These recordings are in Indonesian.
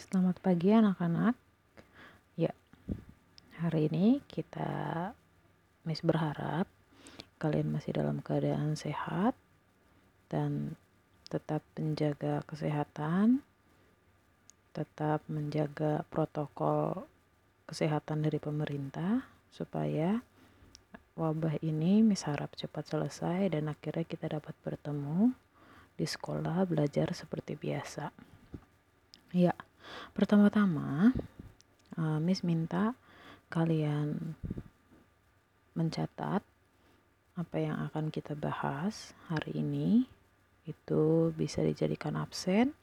Selamat pagi anak-anak. Ya, hari ini kita Miss berharap kalian masih dalam keadaan sehat dan tetap menjaga kesehatan, tetap menjaga protokol kesehatan dari pemerintah supaya wabah ini Miss harap cepat selesai dan akhirnya kita dapat bertemu di sekolah belajar seperti biasa. Ya, pertama-tama uh, Miss minta kalian mencatat apa yang akan kita bahas hari ini. Itu bisa dijadikan absen.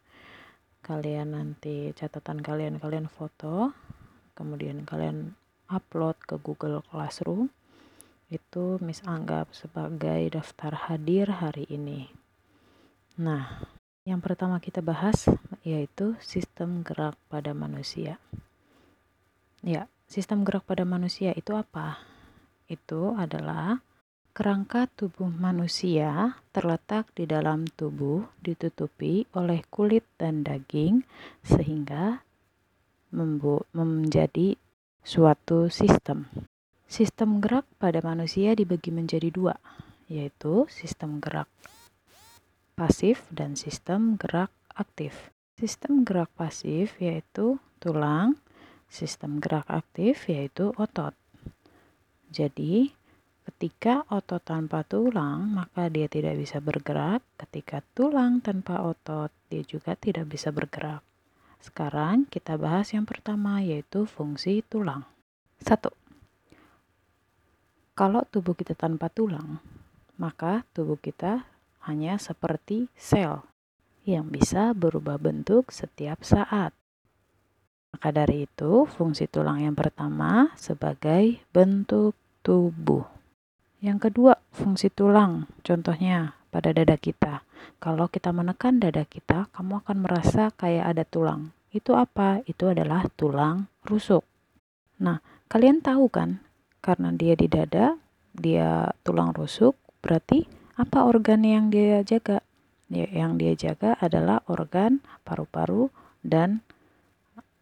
Kalian nanti catatan kalian kalian foto. Kemudian kalian upload ke Google Classroom. Itu Miss anggap sebagai daftar hadir hari ini. Nah yang pertama kita bahas yaitu sistem gerak pada manusia ya sistem gerak pada manusia itu apa itu adalah Kerangka tubuh manusia terletak di dalam tubuh, ditutupi oleh kulit dan daging, sehingga menjadi suatu sistem. Sistem gerak pada manusia dibagi menjadi dua, yaitu sistem gerak pasif dan sistem gerak aktif. Sistem gerak pasif yaitu tulang, sistem gerak aktif yaitu otot. Jadi, Ketika otot tanpa tulang, maka dia tidak bisa bergerak. Ketika tulang tanpa otot, dia juga tidak bisa bergerak. Sekarang kita bahas yang pertama yaitu fungsi tulang. Satu, kalau tubuh kita tanpa tulang, maka tubuh kita hanya seperti sel yang bisa berubah bentuk setiap saat. Maka dari itu, fungsi tulang yang pertama sebagai bentuk tubuh. Yang kedua, fungsi tulang. Contohnya pada dada kita. Kalau kita menekan dada kita, kamu akan merasa kayak ada tulang. Itu apa? Itu adalah tulang rusuk. Nah, kalian tahu kan? Karena dia di dada, dia tulang rusuk, berarti apa organ yang dia jaga? Ya, yang dia jaga adalah organ paru-paru dan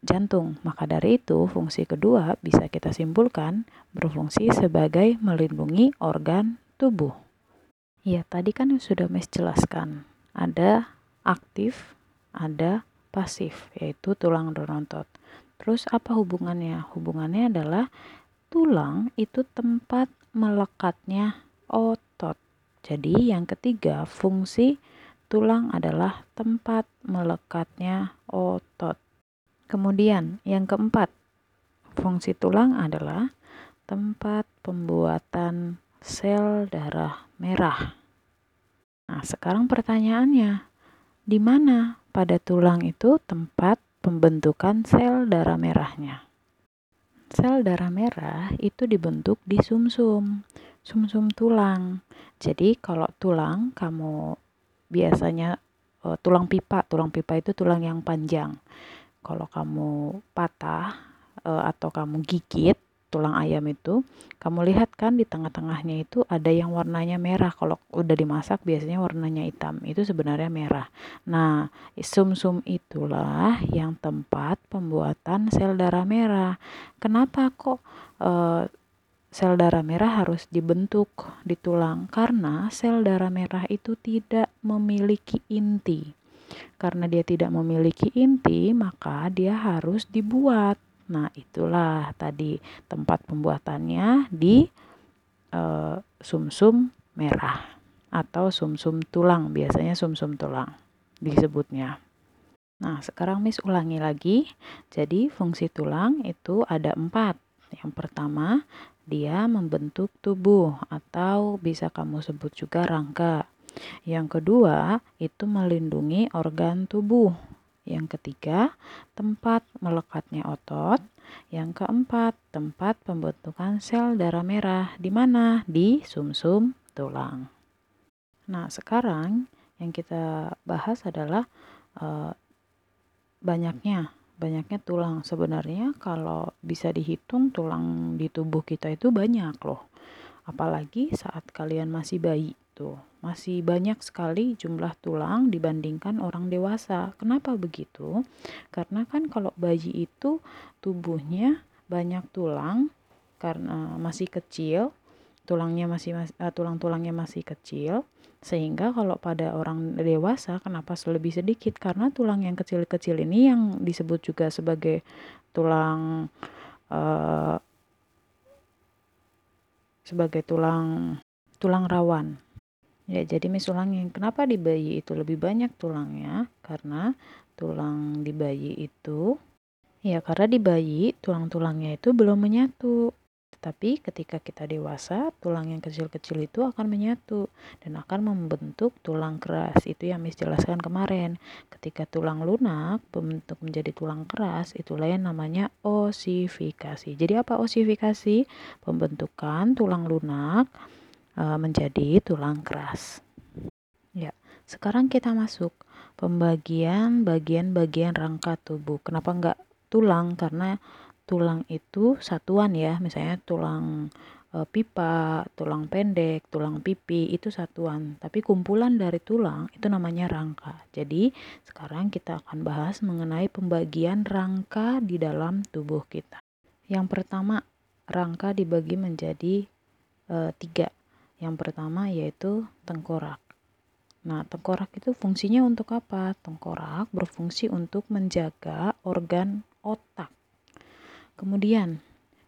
jantung. Maka dari itu, fungsi kedua bisa kita simpulkan berfungsi sebagai melindungi organ tubuh. Ya, tadi kan sudah Mes jelaskan. Ada aktif, ada pasif, yaitu tulang dan otot. Terus apa hubungannya? Hubungannya adalah tulang itu tempat melekatnya otot. Jadi yang ketiga, fungsi tulang adalah tempat melekatnya otot. Kemudian yang keempat, fungsi tulang adalah tempat pembuatan sel darah merah. Nah, sekarang pertanyaannya, di mana pada tulang itu tempat pembentukan sel darah merahnya? Sel darah merah itu dibentuk di sumsum, sumsum tulang. Jadi kalau tulang kamu biasanya uh, tulang pipa, tulang pipa itu tulang yang panjang kalau kamu patah uh, atau kamu gigit tulang ayam itu, kamu lihat kan di tengah-tengahnya itu ada yang warnanya merah. Kalau udah dimasak biasanya warnanya hitam. Itu sebenarnya merah. Nah, sumsum -sum itulah yang tempat pembuatan sel darah merah. Kenapa kok uh, sel darah merah harus dibentuk di tulang? Karena sel darah merah itu tidak memiliki inti. Karena dia tidak memiliki inti, maka dia harus dibuat. Nah, itulah tadi tempat pembuatannya di eh, sumsum -sum merah atau sumsum -sum tulang, biasanya sumsum -sum tulang disebutnya. Nah, sekarang Miss ulangi lagi. Jadi, fungsi tulang itu ada empat. Yang pertama, dia membentuk tubuh atau bisa kamu sebut juga rangka. Yang kedua, itu melindungi organ tubuh. Yang ketiga, tempat melekatnya otot. Yang keempat, tempat pembentukan sel darah merah. Di mana? Di sumsum -sum tulang. Nah, sekarang yang kita bahas adalah uh, banyaknya banyaknya tulang. Sebenarnya kalau bisa dihitung tulang di tubuh kita itu banyak loh. Apalagi saat kalian masih bayi begitu. Masih banyak sekali jumlah tulang dibandingkan orang dewasa. Kenapa begitu? Karena kan kalau bayi itu tubuhnya banyak tulang karena masih kecil, tulangnya masih uh, tulang-tulangnya masih kecil sehingga kalau pada orang dewasa kenapa lebih sedikit karena tulang yang kecil-kecil ini yang disebut juga sebagai tulang uh, sebagai tulang tulang rawan. Ya, jadi mis ulangin, kenapa di bayi itu lebih banyak tulangnya? Karena tulang di bayi itu ya karena di bayi tulang-tulangnya itu belum menyatu. Tetapi ketika kita dewasa, tulang yang kecil-kecil itu akan menyatu dan akan membentuk tulang keras. Itu yang Miss jelaskan kemarin. Ketika tulang lunak membentuk menjadi tulang keras, itulah yang namanya osifikasi. Jadi apa osifikasi? Pembentukan tulang lunak e, menjadi tulang keras. Ya, sekarang kita masuk pembagian bagian-bagian rangka tubuh. Kenapa enggak tulang? Karena tulang itu satuan ya, misalnya tulang e, pipa, tulang pendek, tulang pipi itu satuan, tapi kumpulan dari tulang itu namanya rangka. Jadi, sekarang kita akan bahas mengenai pembagian rangka di dalam tubuh kita. Yang pertama, rangka dibagi menjadi e, tiga. Yang pertama yaitu tengkorak. Nah, tengkorak itu fungsinya untuk apa? Tengkorak berfungsi untuk menjaga organ otak. Kemudian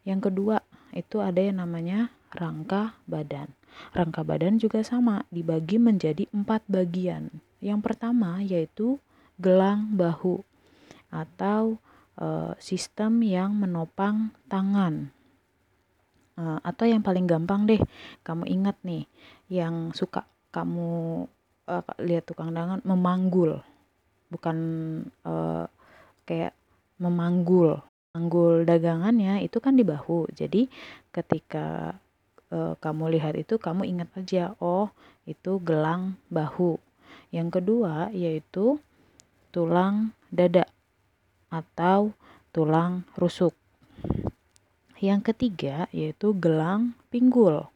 yang kedua itu ada yang namanya rangka badan. Rangka badan juga sama, dibagi menjadi empat bagian. Yang pertama yaitu gelang bahu atau e, sistem yang menopang tangan. E, atau yang paling gampang deh, kamu ingat nih, yang suka kamu e, lihat tukang dangan memanggul, bukan e, kayak memanggul Anggul dagangannya itu kan di bahu. Jadi ketika e, kamu lihat itu kamu ingat aja, oh itu gelang bahu. Yang kedua yaitu tulang dada atau tulang rusuk. Yang ketiga yaitu gelang pinggul,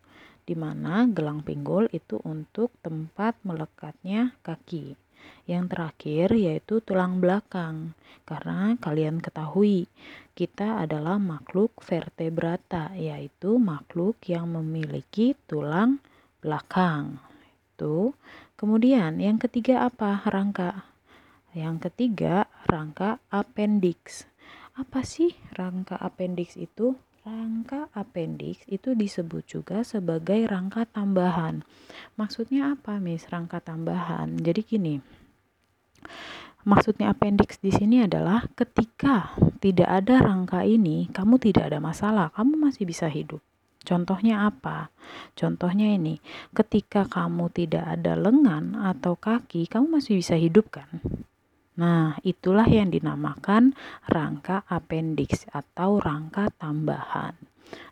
di mana gelang pinggul itu untuk tempat melekatnya kaki. Yang terakhir yaitu tulang belakang. Karena kalian ketahui, kita adalah makhluk vertebrata, yaitu makhluk yang memiliki tulang belakang. Itu. Kemudian yang ketiga apa? Rangka. Yang ketiga, rangka appendix. Apa sih rangka appendix itu? Rangka appendix itu disebut juga sebagai rangka tambahan. Maksudnya apa, Miss? Rangka tambahan. Jadi gini. Maksudnya appendix di sini adalah ketika tidak ada rangka ini, kamu tidak ada masalah, kamu masih bisa hidup. Contohnya apa? Contohnya ini, ketika kamu tidak ada lengan atau kaki, kamu masih bisa hidup kan? Nah, itulah yang dinamakan rangka appendix atau rangka tambahan.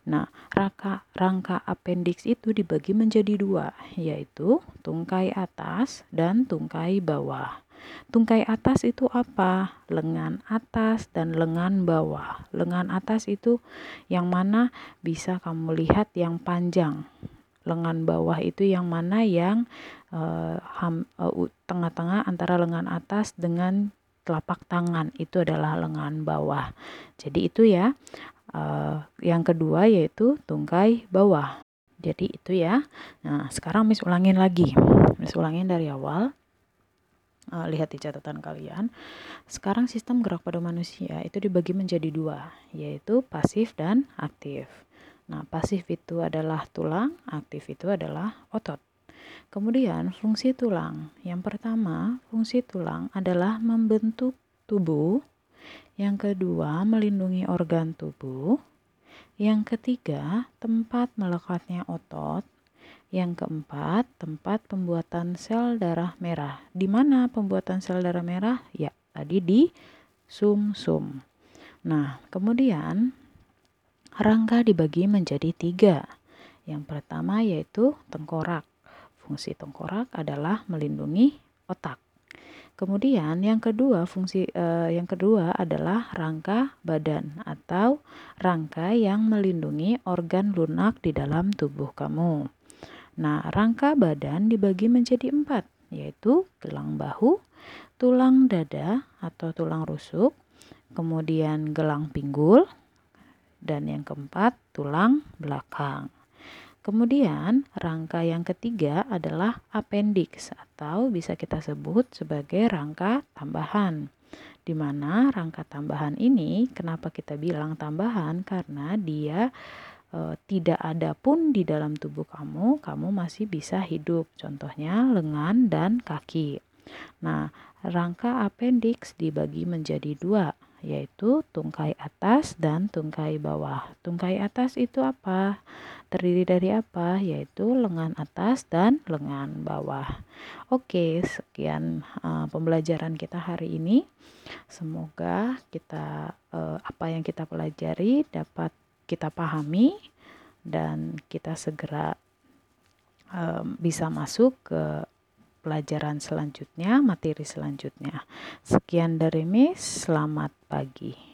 Nah, rangka rangka appendix itu dibagi menjadi dua, yaitu tungkai atas dan tungkai bawah. Tungkai atas itu apa? Lengan atas dan lengan bawah. Lengan atas itu yang mana bisa kamu lihat yang panjang. Lengan bawah itu yang mana yang uh, tengah-tengah antara lengan atas dengan telapak tangan itu adalah lengan bawah. Jadi itu ya. Uh, yang kedua yaitu tungkai bawah. Jadi itu ya. Nah, sekarang Miss ulangin lagi. Miss ulangin dari awal. Uh, lihat di catatan kalian. Sekarang sistem gerak pada manusia itu dibagi menjadi dua, yaitu pasif dan aktif. Nah, pasif itu adalah tulang, aktif itu adalah otot. Kemudian fungsi tulang. Yang pertama, fungsi tulang adalah membentuk tubuh. Yang kedua, melindungi organ tubuh. Yang ketiga, tempat melekatnya otot. Yang keempat, tempat pembuatan sel darah merah. Di mana pembuatan sel darah merah? Ya, tadi di sum-sum. Nah, kemudian Rangka dibagi menjadi tiga. Yang pertama yaitu tengkorak. Fungsi tengkorak adalah melindungi otak. Kemudian yang kedua fungsi eh, yang kedua adalah rangka badan atau rangka yang melindungi organ lunak di dalam tubuh kamu. Nah, rangka badan dibagi menjadi empat, yaitu gelang bahu, tulang dada atau tulang rusuk, kemudian gelang pinggul, dan yang keempat tulang belakang. Kemudian, rangka yang ketiga adalah appendix atau bisa kita sebut sebagai rangka tambahan di mana rangka tambahan ini kenapa kita bilang tambahan karena dia e, tidak ada pun di dalam tubuh kamu, kamu masih bisa hidup. Contohnya lengan dan kaki. Nah, rangka appendix dibagi menjadi dua, yaitu tungkai atas dan tungkai bawah. Tungkai atas itu apa? Terdiri dari apa? Yaitu lengan atas dan lengan bawah. Oke, sekian uh, pembelajaran kita hari ini. Semoga kita uh, apa yang kita pelajari dapat kita pahami dan kita segera um, bisa masuk ke pelajaran selanjutnya, materi selanjutnya. Sekian dari Miss, selamat pagi.